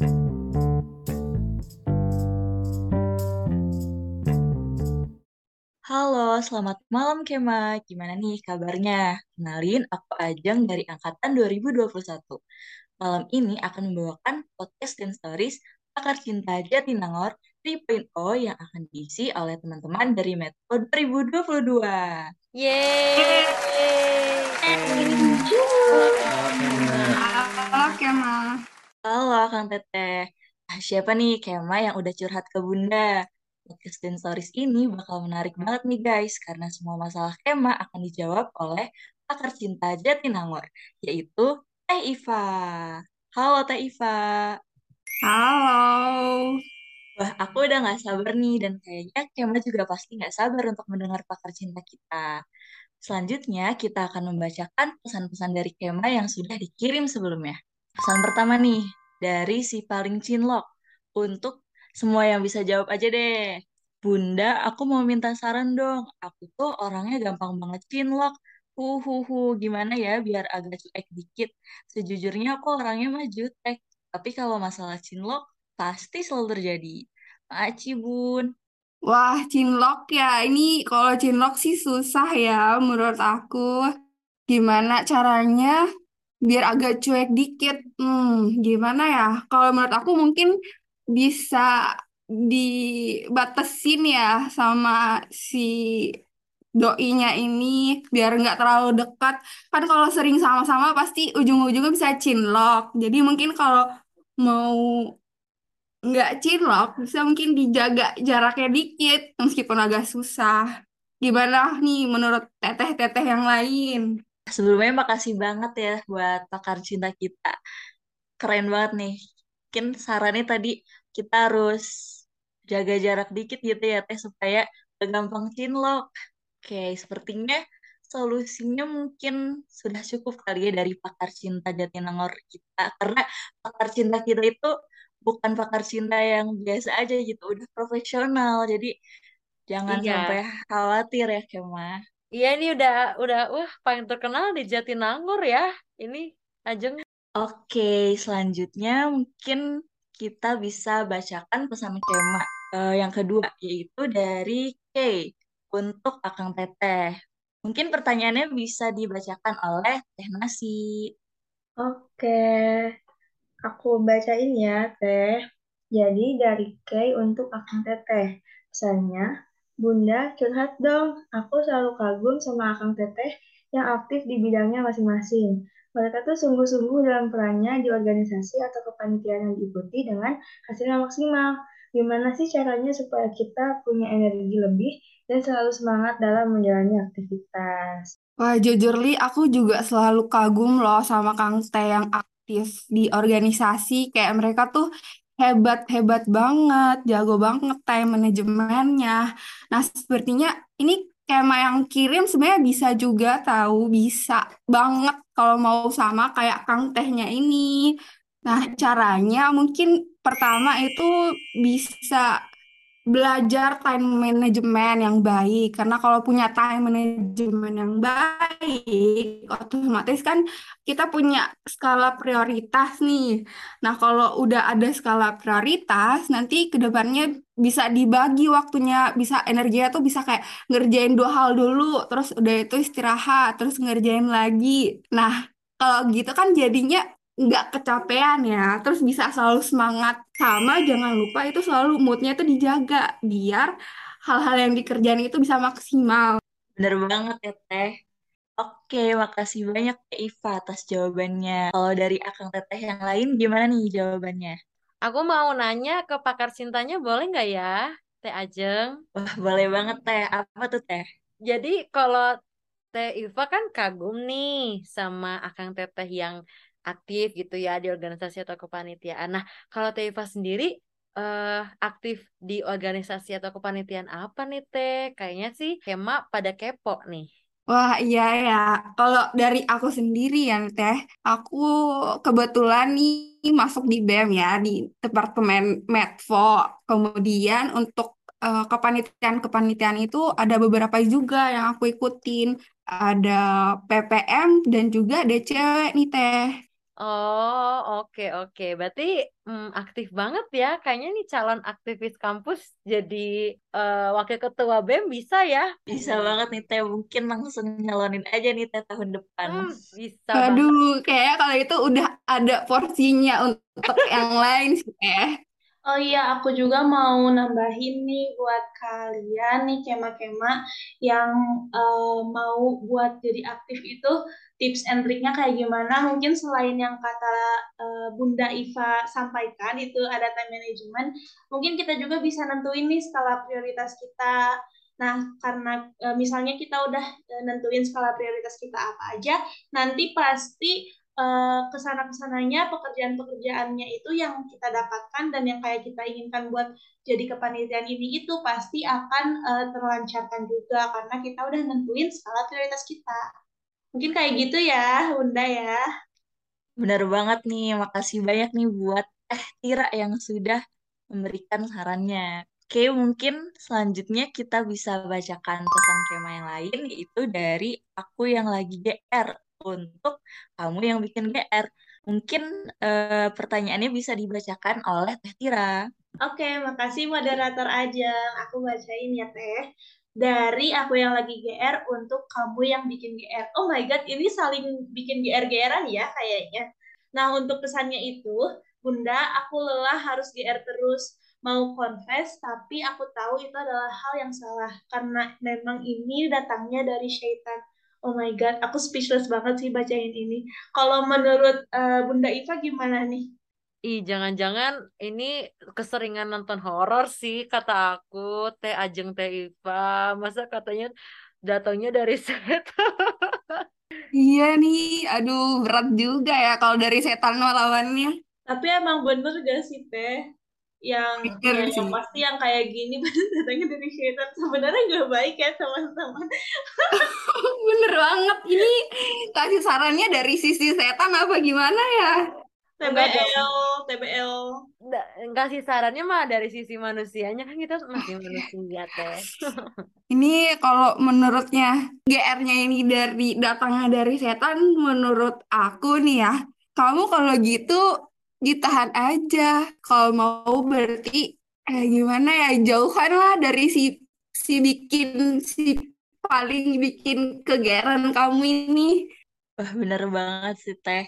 Halo, selamat malam Kema. Gimana nih kabarnya? Kenalin, aku Ajeng dari Angkatan 2021. Malam ini akan membawakan podcast dan stories Pakar Cinta Jatinangor 3.0 yang akan diisi oleh teman-teman dari Metro 2022. Yeay! Halo Kema. Halo Kang Teteh. Nah, siapa nih Kema yang udah curhat ke Bunda? Podcast dan stories ini bakal menarik banget nih guys, karena semua masalah Kema akan dijawab oleh pakar cinta Jatinangor, yaitu Teh Iva. Halo Teh Iva. Halo. Wah, aku udah gak sabar nih, dan kayaknya Kema juga pasti gak sabar untuk mendengar pakar cinta kita. Selanjutnya, kita akan membacakan pesan-pesan dari Kema yang sudah dikirim sebelumnya. Pesan pertama nih, dari si paling cinlok. Untuk semua yang bisa jawab aja deh. Bunda, aku mau minta saran dong. Aku tuh orangnya gampang banget cinlok. Huhuhu, gimana ya biar agak cuek dikit. Sejujurnya aku orangnya mah jutek. Tapi kalau masalah cinlok, pasti selalu terjadi. Maci, Bun. Wah, cinlok ya. Ini kalau cinlok sih susah ya menurut aku. Gimana caranya biar agak cuek dikit? Hmm, gimana ya? Kalau menurut aku mungkin bisa dibatasin ya sama si doinya ini biar nggak terlalu dekat. Kan kalau sering sama-sama pasti ujung-ujungnya bisa cinlok. Jadi mungkin kalau mau nggak cinlok bisa mungkin dijaga jaraknya dikit meskipun agak susah. Gimana nih menurut teteh-teteh yang lain? Sebelumnya makasih banget ya buat pakar cinta kita. Keren banget nih. Mungkin sarannya tadi kita harus jaga jarak dikit gitu ya teh supaya gak gampang cinlok. Oke, sepertinya solusinya mungkin sudah cukup kali ya dari pakar cinta Jatinangor kita. Karena pakar cinta kita itu bukan pakar cinta yang biasa aja gitu, udah profesional. Jadi jangan Iya. sampai khawatir ya Kema. Iya ini udah udah wah paling terkenal di Jatinangor ya. Ini Ajeng. Oke, selanjutnya mungkin kita bisa bacakan pesan Kema eh, yang kedua, yaitu dari Kay untuk Akang Teteh. Mungkin pertanyaannya bisa dibacakan oleh Teh Nasi. Oke, aku bacain ya, Teh. Jadi dari Kay untuk Akang Teteh. Pesannya, Bunda curhat dong. Aku selalu kagum sama Akang Teteh yang aktif di bidangnya masing-masing. Mereka tuh sungguh-sungguh dalam perannya di organisasi atau kepanitiaan yang diikuti dengan hasilnya maksimal. Gimana sih caranya supaya kita punya energi lebih dan selalu semangat dalam menjalani aktivitas? Wah, jujur Li, aku juga selalu kagum loh sama Kang Teh yang aktif di organisasi. Kayak mereka tuh hebat-hebat banget, jago banget time manajemennya. Nah, sepertinya ini skema yang kirim sebenarnya bisa juga tahu, bisa banget kalau mau sama kayak Kang Tehnya ini. Nah, caranya mungkin pertama itu bisa belajar time management yang baik karena kalau punya time management yang baik otomatis kan kita punya skala prioritas nih. Nah, kalau udah ada skala prioritas nanti ke depannya bisa dibagi waktunya, bisa energinya tuh bisa kayak ngerjain dua hal dulu, terus udah itu istirahat, terus ngerjain lagi. Nah, kalau gitu kan jadinya nggak kecapean ya, terus bisa selalu semangat. Sama jangan lupa itu selalu moodnya itu dijaga biar hal-hal yang dikerjain itu bisa maksimal. Bener banget ya Teh. Oke, makasih banyak Teh Iva atas jawabannya. Kalau dari Akang Teteh yang lain gimana nih jawabannya? Aku mau nanya ke pakar cintanya boleh nggak ya, Teh Ajeng? Wah, boleh banget Teh. Apa tuh Teh? Jadi kalau Teh Iva kan kagum nih sama Akang Teteh yang aktif gitu ya di organisasi atau kepanitiaan. Nah, kalau Teh Iva sendiri eh aktif di organisasi atau kepanitiaan apa nih Teh? Kayaknya sih Kema pada kepo nih. Wah, iya ya. Kalau dari aku sendiri ya, Teh, aku kebetulan nih masuk di BEM ya, di Departemen Medfo. Kemudian untuk eh, kepanitiaan-kepanitiaan itu ada beberapa juga yang aku ikutin. Ada PPM dan juga DCW nih, Teh. Oh, oke oke. Berarti mm, aktif banget ya. Kayaknya nih calon aktivis kampus jadi eh, wakil ketua BEM bisa ya? Bisa banget nih Teh, mungkin langsung nyalonin aja nih Teh tahun depan. Hmm, bisa banget. Aduh, kayak kalau itu udah ada porsinya untuk yang lain sih, Teh. Oh iya, aku juga mau nambahin nih buat kalian nih kema-kema yang eh, mau buat jadi aktif itu tips and triknya kayak gimana. Mungkin selain yang kata eh, Bunda Iva sampaikan itu ada time management, mungkin kita juga bisa nentuin nih skala prioritas kita. Nah, karena eh, misalnya kita udah eh, nentuin skala prioritas kita apa aja, nanti pasti eh, ke sana-kesananya pekerjaan-pekerjaannya itu yang kita dapatkan dan yang kayak kita inginkan buat jadi kepanitiaan ini itu pasti akan eh, terlancarkan juga karena kita udah nentuin skala prioritas kita. Mungkin kayak gitu ya, Bunda ya. Benar banget nih, makasih banyak nih buat Teh Tira yang sudah memberikan sarannya. Oke, mungkin selanjutnya kita bisa bacakan pesan kema yang lain, yaitu dari aku yang lagi GR untuk kamu yang bikin GR. Mungkin eh, pertanyaannya bisa dibacakan oleh Teh Tira. Oke, makasih moderator Ajeng. Aku bacain ya, Teh. Dari aku yang lagi GR untuk kamu yang bikin GR. Oh my God, ini saling bikin GR-GRan ya kayaknya. Nah, untuk pesannya itu, Bunda, aku lelah harus GR terus. Mau confess, tapi aku tahu itu adalah hal yang salah. Karena memang ini datangnya dari syaitan. Oh my God, aku speechless banget sih bacain ini. Kalau menurut eh, Bunda Iva gimana nih? Ih, jangan-jangan ini keseringan nonton horor sih kata aku, Teh Ajeng Teh Iva. Masa katanya datangnya dari setan. Iya nih, aduh berat juga ya kalau dari setan lawannya. Tapi emang bener gak sih, Teh? Yang, Bener ya, yang pasti yang kayak gini pada datangnya dari syaitan. Sebenarnya gak baik ya teman-teman. Bener banget. Ini kasih sarannya dari sisi setan apa gimana ya? TBL, TBL. Kasih sarannya mah dari sisi manusianya kan kita masih manusia, Teh. Ini kalau menurutnya GR-nya ini dari datangnya dari setan, menurut aku nih ya, kamu kalau gitu ditahan aja. Kalau mau berarti eh gimana ya jauhkan lah dari si si bikin si paling bikin kegeran kamu ini. Wah, bener banget sih, Teh.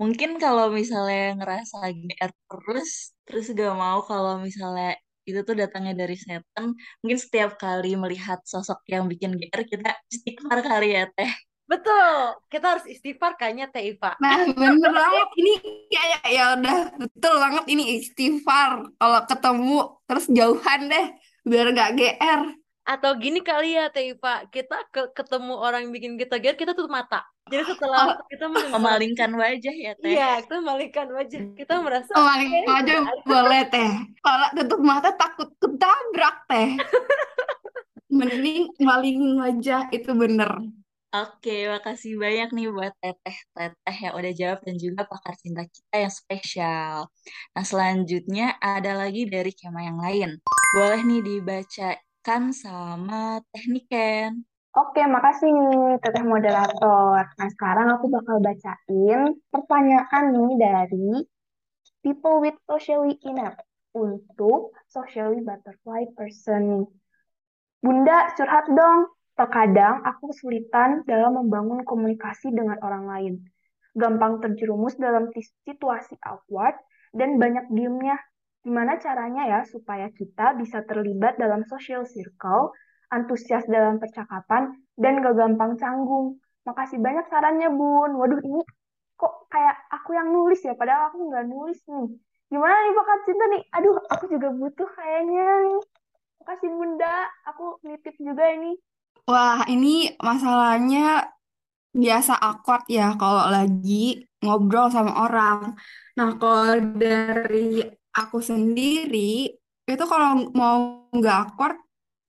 Mungkin kalau misalnya ngerasa GR terus, terus gak mau kalau misalnya itu tuh datangnya dari setan, mungkin setiap kali melihat sosok yang bikin GR, kita istighfar kali ya, Teh. Betul, kita harus istighfar kayaknya Teh Iva. Nah, bener banget ini kayak ya udah betul banget ini istighfar. Kalau ketemu terus jauhan deh biar gak GR. Atau gini kali ya Teh Iva, kita ke- ketemu orang yang bikin kita gear, kita tutup mata. Jadi setelah kita mendengar, Memalingkan wajah ya, Teh. iya, kita malingkan wajah. Kita merasa nggak ada. boleh teh. Kalau tutup mata takut ketabrak teh. Mending malingin wajah itu bener. Oke, makasih banyak nih buat teteh-teteh yang udah jawab dan juga pakar cinta kita yang spesial. Nah, selanjutnya ada lagi dari kema yang lain. Boleh nih dibacakan sama Tekniken. Oke, makasih nih teteh moderator. Nah, sekarang aku bakal bacain pertanyaan nih dari people with socially inept untuk socially butterfly person. Bunda, curhat dong. Terkadang aku kesulitan dalam membangun komunikasi dengan orang lain. Gampang terjerumus dalam situasi awkward dan banyak diemnya. Gimana caranya ya supaya kita bisa terlibat dalam social circle, antusias dalam percakapan, dan gak gampang canggung. Makasih banyak sarannya, Bun. Waduh, ini kok kayak aku yang nulis ya, padahal aku nggak nulis nih. Gimana nih bakat cinta nih? Aduh, aku juga butuh kayaknya nih. Makasih Bunda, aku nitip juga ini. Wah, ini masalahnya biasa awkward ya kalau lagi ngobrol sama orang. Nah, kalau dari aku sendiri, itu kalau mau nggak awkward,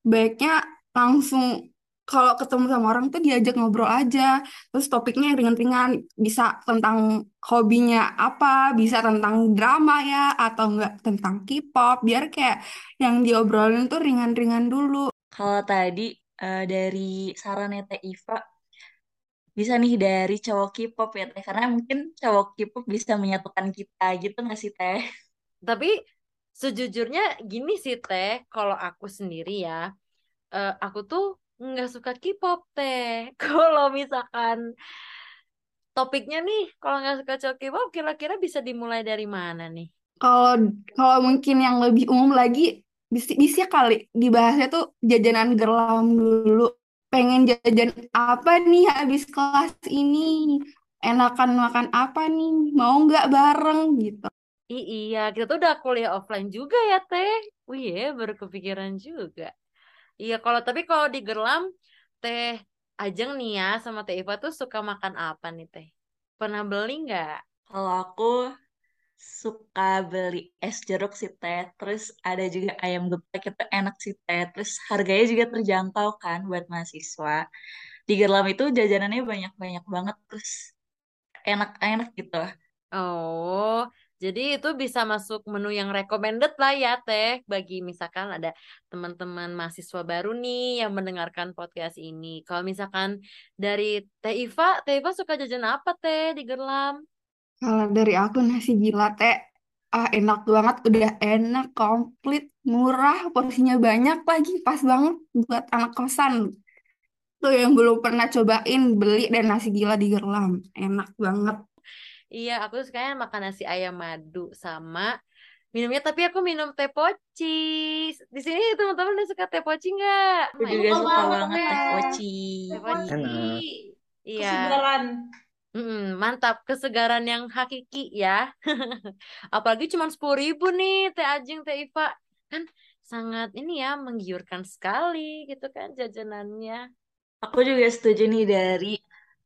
baiknya langsung kalau ketemu sama orang tuh diajak ngobrol aja. Terus topiknya yang ringan-ringan, bisa tentang hobinya apa, bisa tentang drama ya, atau enggak tentang K-pop, biar kayak yang diobrolin tuh ringan-ringan dulu. Kalau tadi eh, dari sarannya Teh Iva, bisa nih dari cowok K-pop ya Teh. Karena mungkin cowok K-pop bisa menyatukan kita gitu nggak sih Teh? Tapi sejujurnya gini sih Teh, kalau aku sendiri ya, uh, aku tuh nggak suka K-pop Teh. Kalau misalkan topiknya nih, kalau nggak suka cowok K-pop, kira-kira bisa dimulai dari mana nih? Kalau kalau mungkin yang lebih umum lagi bisa, bisa kali dibahasnya tuh jajanan gerlam dulu. Pengen jajan apa nih habis kelas ini? Enakan makan apa nih? Mau nggak bareng gitu. I iya, kita tuh udah kuliah offline juga ya, Teh. Wih, ya, baru kepikiran juga. Iya, kalau tapi kalau di Gerlam, Teh Ajeng nih ya sama Teh Iva tuh suka makan apa nih, Teh? Pernah beli nggak? Kalau aku suka beli es jeruk sih teh. Terus ada juga ayam geprek itu enak sih teh. Terus harganya juga terjangkau kan buat mahasiswa. Di Gerlam itu jajanannya banyak-banyak banget terus enak-enak gitu. Oh jadi itu bisa masuk menu yang recommended lah ya Teh. Bagi misalkan ada teman-teman mahasiswa baru nih yang mendengarkan podcast ini. Kalau misalkan dari Teh Iva, Teh Iva suka jajan apa Teh di Gerlam? Kalau dari aku nasi gila teh, ah enak banget, udah enak, komplit, murah, porsinya banyak lagi, pas banget buat anak kosan. Tuh yang belum pernah cobain beli dan nasi gila di Gerlam, enak banget. Iya, aku sukanya makan nasi ayam madu sama minumnya tapi aku minum teh poci. Di sini teman-teman udah suka teh poci nggak? Aku juga suka banget teh poci. Teh poci. Iya. Kesegaran. Mantap kesegaran yang hakiki ya. Apalagi cuma sepuluh ribu nih Teh Ajeng, Teh Iva. Kan sangat ini ya menggiurkan sekali gitu kan jajanannya. Aku juga setuju nih dari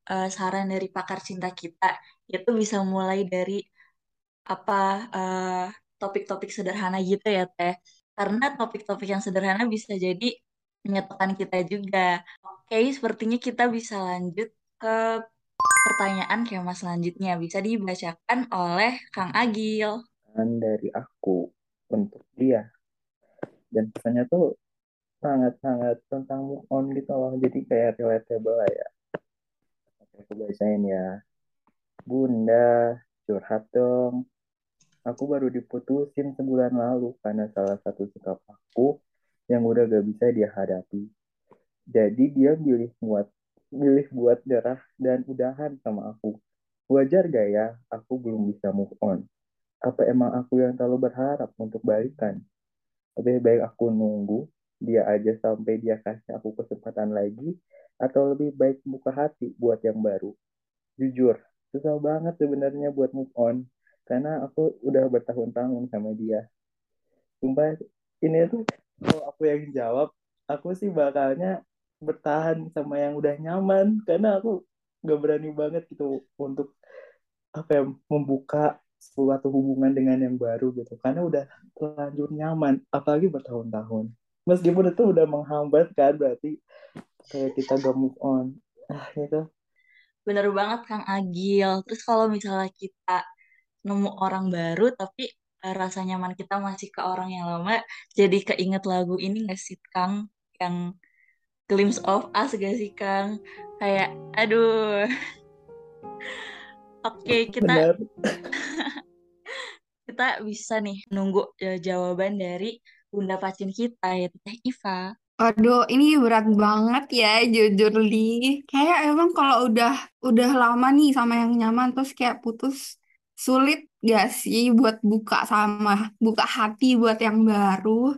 uh, saran dari pakar cinta kita. Itu bisa mulai dari apa uh, topik-topik sederhana gitu ya Teh. Karena topik-topik yang sederhana bisa jadi menyatukan kita juga. Oke, sepertinya kita bisa lanjut ke Pertanyaan kema selanjutnya bisa dibacakan oleh Kang Agil. Dari aku untuk dia. Dan pesannya tuh sangat-sangat tentang move on gitu loh. Jadi kayak relatable lah ya. Oke, aku bacain ya. Bunda, curhat dong. Aku baru diputusin sebulan lalu karena salah satu sikap aku yang udah gak bisa dia hadapi. Jadi dia pilih buat milih buat nyerah dan udahan sama aku. Wajar gak ya aku belum bisa move on? Apa emang aku yang terlalu berharap untuk balikan? Lebih baik aku nunggu dia aja sampai dia kasih aku kesempatan lagi atau lebih baik buka hati buat yang baru. Jujur, susah banget sebenarnya buat move on karena aku udah bertahun-tahun sama dia. Sumpah ini tuh kalau aku yang jawab, aku sih bakalnya bertahan sama yang udah nyaman. Karena aku gak berani banget gitu untuk apa ya membuka suatu hubungan dengan yang baru gitu. Karena udah terlanjur nyaman apalagi bertahun-tahun. Meskipun itu udah menghambat kan berarti kayak kita gak move on. Ah gitu. Bener banget Kang Agil. Terus kalau misalnya kita nemu orang baru tapi eh, rasa nyaman kita masih ke orang yang lama jadi keinget lagu ini gak sih Kang? Yang glimpse of us gak sih Kang? Kayak aduh. Oke, okay, kita kita bisa nih nunggu ya, jawaban dari Bunda Pacin kita ya Teh Iva. Aduh, ini berat banget ya jujur li. Kayak emang kalau udah udah lama nih sama yang nyaman terus kayak putus sulit gak sih buat buka sama buka hati buat yang baru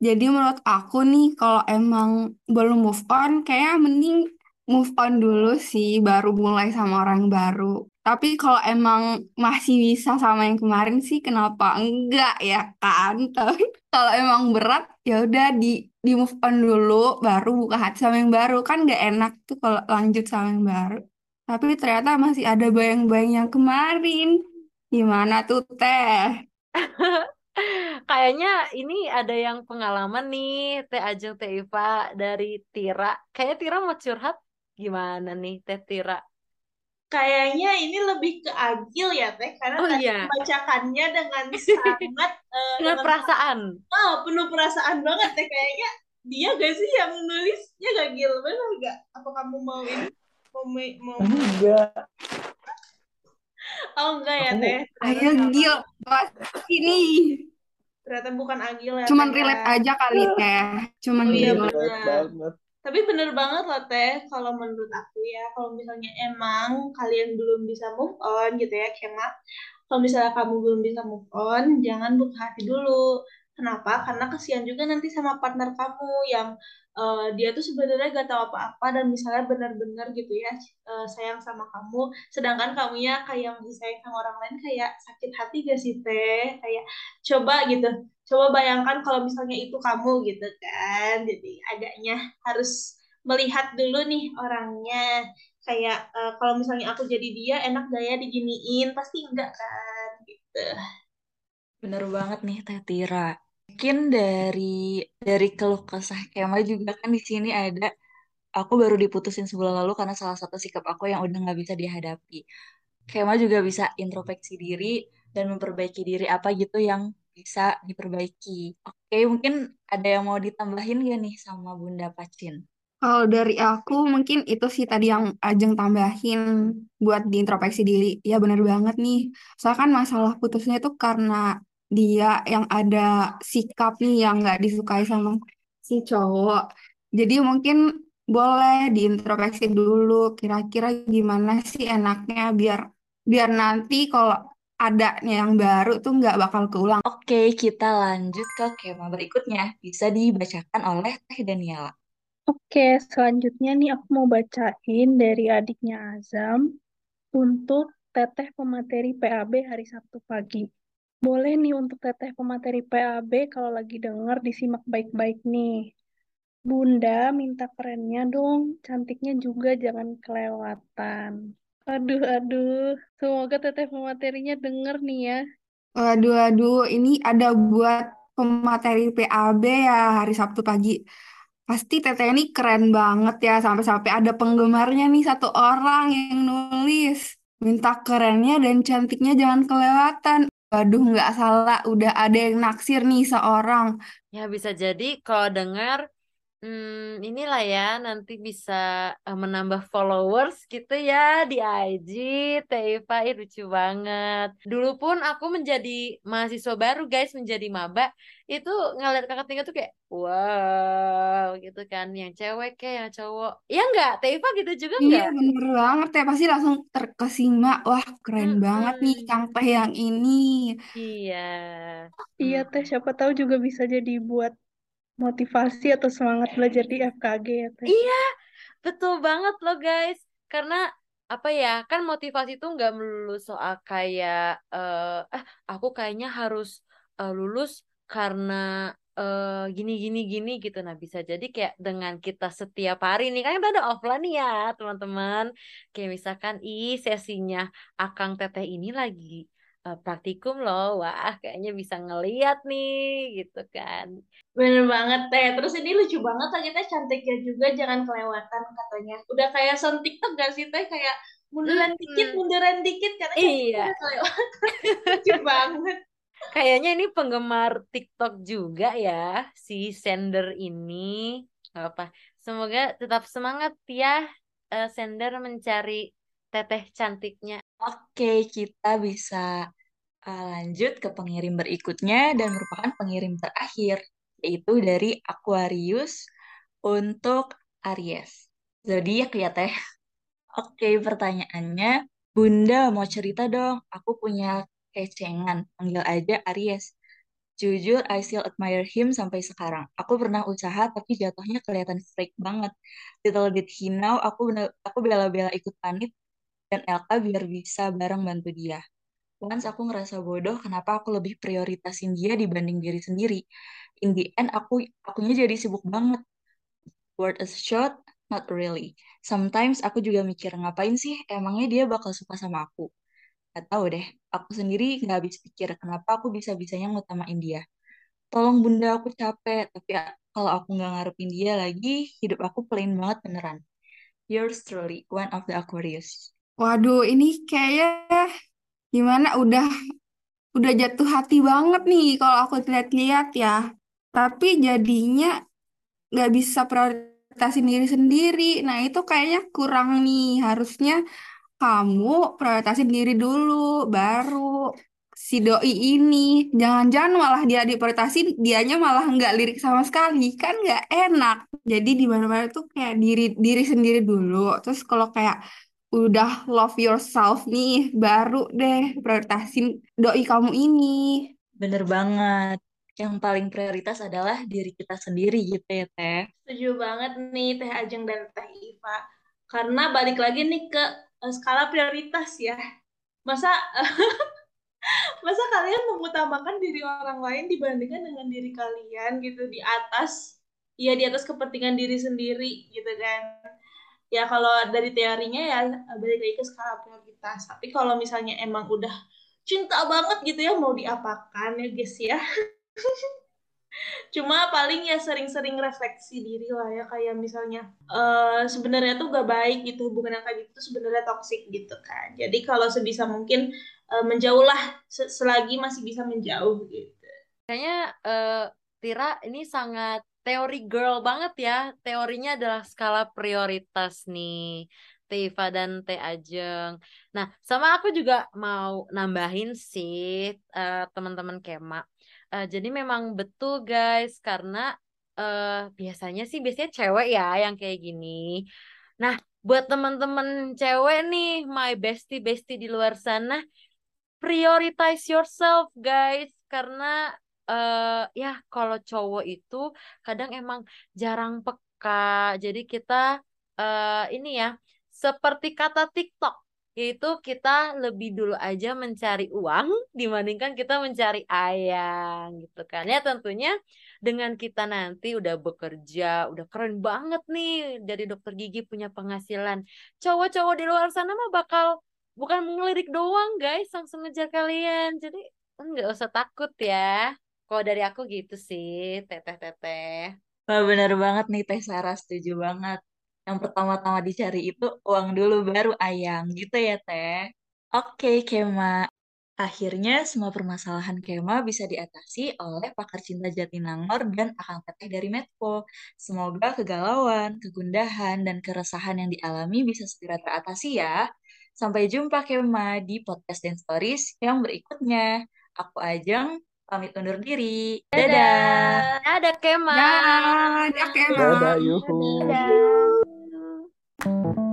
jadi menurut aku nih kalau emang belum move on kayak mending move on dulu sih baru mulai sama orang baru. Tapi kalau emang masih bisa sama yang kemarin sih kenapa enggak ya kan? Tapi kalau emang berat ya udah di di move on dulu baru buka hati sama yang baru kan nggak enak tuh kalau lanjut sama yang baru. Tapi ternyata masih ada bayang-bayang yang kemarin. Gimana tuh teh? Kayaknya ini ada yang pengalaman nih Teh Ajeng Teh Iva dari Tira. Kayaknya Tira mau curhat gimana nih Teh Tira? Kayaknya ini lebih ke agil ya Teh karena oh, tadi iya. membacakannya dengan sangat uh, dengan perasaan. Oh, penuh perasaan banget Teh kayaknya dia gak sih yang nulis? Ya gak Gil, benar gak? Apa kamu mau ini? Mau, mau Enggak. Oh enggak ya Aku teh. Ayo. Gil, pas ini. Ternyata bukan Agil ya Cuman teh relate ya. aja kali teh. Cuman Oh iya relate. relate benar. banget. Tapi bener banget loh Teh, kalau menurut aku ya, kalau misalnya emang kalian belum bisa move on gitu ya, Kema, kalau misalnya kamu belum bisa move on, jangan buka hati dulu. Kenapa? Karena kesian juga nanti sama partner kamu yang eh, dia tuh sebenarnya gak tahu apa-apa dan misalnya benar-benar gitu ya eh, sayang sama kamu, sedangkan kamunya kayak sayang sama orang lain kayak sakit hati gak sih Teh? Kayak coba gitu, coba bayangkan kalau misalnya itu kamu gitu kan, jadi agaknya harus melihat dulu nih orangnya. Kayak eh, kalau misalnya aku jadi dia enak gak ya diginiin? Pasti enggak kan gitu. Bener banget nih Teh Tira. Mungkin dari dari keluh kesah Kema juga kan di sini ada aku baru diputusin sebulan lalu karena salah satu sikap aku yang udah nggak bisa dihadapi. Kema juga bisa introspeksi diri dan memperbaiki diri apa gitu yang bisa diperbaiki. Oke, mungkin ada yang mau ditambahin gak nih sama Bunda Pacin? Kalau dari aku mungkin itu sih tadi yang Ajeng tambahin buat diintrospeksi diri. Ya benar banget nih. Soalnya kan masalah putusnya itu karena dia yang ada sikap nih yang nggak disukai sama si cowok. Jadi mungkin boleh diintrospeksi dulu kira-kira gimana sih enaknya biar biar nanti kalau adanya yang baru tuh nggak bakal keulang. Oke, kita lanjut ke Kema berikutnya. Bisa dibacakan oleh Teh Daniela. Oke, selanjutnya nih aku mau bacain dari adiknya Azam untuk teteh pemateri PAB hari Sabtu pagi. Boleh nih untuk teteh pemateri PAB kalau lagi denger disimak baik-baik nih. Bunda minta kerennya dong, cantiknya juga jangan kelewatan. Aduh, aduh. Semoga teteh pematerinya denger nih ya. Waduh, waduh, ini ada buat pemateri PAB ya hari Sabtu pagi. Pasti Teteh ini keren banget ya, sampai-sampai ada penggemarnya nih satu orang yang nulis. Minta kerennya dan cantiknya jangan kelewatan. Waduh, nggak salah, udah ada yang naksir nih seorang. Ya bisa jadi kalau dengar hmm, inilah ya nanti bisa eh, menambah followers gitu ya di IG. Teifa ih, lucu banget. Dulu pun aku menjadi mahasiswa baru guys, menjadi maba itu ngeliat kakak tinggal tuh kayak wow gitu kan, yang cewek kayak yang cowok. Iya nggak? Teifa gitu juga Iya, nggak? bener banget ya. Pasti langsung terkesima. Wah, keren banget nih. Kang Teh yang ini. Iya. Iya teh, siapa tahu juga bisa jadi buat motivasi atau semangat belajar di FKG ya teh. Iya, betul banget loh guys. Karena apa ya, kan motivasi itu nggak melulu soal kayak eh eh, aku kayaknya harus eh, lulus karena eh, gini gini gini gitu. Nah, bisa jadi kayak dengan kita setiap hari nih kan kita ada offline nih ya, teman-teman. Kayak misalkan ih sesinya Akang Teteh ini lagi eh, praktikum loh. Wah, kayaknya bisa ngeliat nih gitu kan. bener banget teh terus ini lucu banget kita cantiknya juga jangan kelewatan katanya udah kayak sound TikTok gak sih teh kayak munduran dikit Mm-mm. munduran dikit karena Iya. kelewatan lucu banget Kayaknya ini penggemar TikTok juga ya, si sender ini. Gak apa. Semoga tetap semangat ya, eh, sender mencari teteh cantiknya. Oke, kita bisa uh, lanjut ke pengirim berikutnya dan merupakan pengirim terakhir, yaitu dari Aquarius untuk Aries. Zodiak ya, Teh. Oke, pertanyaannya, Bunda mau cerita dong, aku punya kecengan, panggil aja Aries. Jujur, I still admire him sampai sekarang. Aku pernah usaha, tapi jatuhnya kelihatan fake banget. Little he know, aku bener- aku bela-bela ikut panit dan Elka biar bisa bareng bantu dia. Once aku ngerasa bodoh, kenapa aku lebih prioritasin dia dibanding diri sendiri. In the end, aku akunya jadi sibuk banget. Worth a shot? Not really. Sometimes aku juga mikir, ngapain sih emangnya dia bakal suka sama aku? Gak tahu deh, aku sendiri nggak habis pikir kenapa aku bisa-bisanya ngutamain dia. Tolong bunda, aku capek, tapi a- kalau aku nggak ngarepin dia lagi, hidup aku plain banget beneran. Yours truly, one of the Aquarius. Waduh, ini kayaknya gimana udah udah jatuh hati banget nih kalau aku lihat-lihat ya. Tapi jadinya nggak bisa prioritasin diri sendiri. Nah, itu kayaknya kurang nih. Harusnya kamu prioritasin diri dulu, baru si doi ini. Jangan-jangan malah dia diprioritasin, dianya malah nggak lirik sama sekali. Kan nggak enak. Jadi di mana-mana tuh kayak diri diri sendiri dulu. Terus kalau kayak udah love yourself nih, baru deh prioritasin doi kamu ini. Bener banget. Yang paling prioritas adalah diri kita sendiri gitu ya, Teh. Setuju banget nih Teh Ajeng dan Teh Iva. Karena balik lagi nih ke uh, skala prioritas ya. Masa masa kalian mengutamakan diri orang lain dibandingkan dengan diri kalian gitu di atas ya di atas kepentingan diri sendiri gitu kan. Ya kalau dari teorinya ya balik lagi ke skala prioritas. Tapi kalau misalnya emang udah cinta banget gitu ya mau diapakan ya guys ya. Cuma paling ya sering-sering refleksi diri lah ya kayak misalnya uh, sebenarnya tuh gak baik gitu hubungan yang kayak gitu sebenarnya toksik gitu kan. Jadi kalau sebisa mungkin uh, menjauhlah selagi masih bisa menjauh gitu. Kayaknya uh, Tira ini sangat teori girl banget ya. Teorinya adalah skala prioritas nih. Teiva dan Teh Ajeng. Nah, sama aku juga mau nambahin sih uh, teman-teman Kema. Uh, jadi memang betul guys, karena uh, biasanya sih biasanya cewek ya yang kayak gini. Nah, buat teman-teman cewek nih, my bestie bestie di luar sana, prioritize yourself guys, karena uh, ya kalau cowok itu kadang emang jarang peka. Jadi kita uh, ini ya seperti kata TikTok, yaitu kita lebih dulu aja mencari uang dibandingkan kita mencari ayang gitu kan. Ya tentunya dengan kita nanti udah bekerja, udah keren banget nih dari dokter gigi punya penghasilan. Cowok-cowok di luar sana mah bakal bukan ngelirik doang guys, langsung ngejar kalian. Jadi nggak usah takut ya. Kalau dari aku gitu sih, teteh-teteh. Wah bener banget nih Teh Sarah, setuju banget yang pertama-tama dicari itu uang dulu baru ayang gitu ya Teh. Oke Kema, akhirnya semua permasalahan Kema bisa diatasi oleh pakar cinta Jatinangor dan Akang Teteh dari Medco. Semoga kegalauan, kegundahan, dan keresahan yang dialami bisa segera teratasi ya. Sampai jumpa Kema di podcast dan stories yang berikutnya. Aku Ajeng, pamit undur diri. Dadah. Dadah Kema. Dadah, Dadah Kema. Dadah, yuhu. Dadah.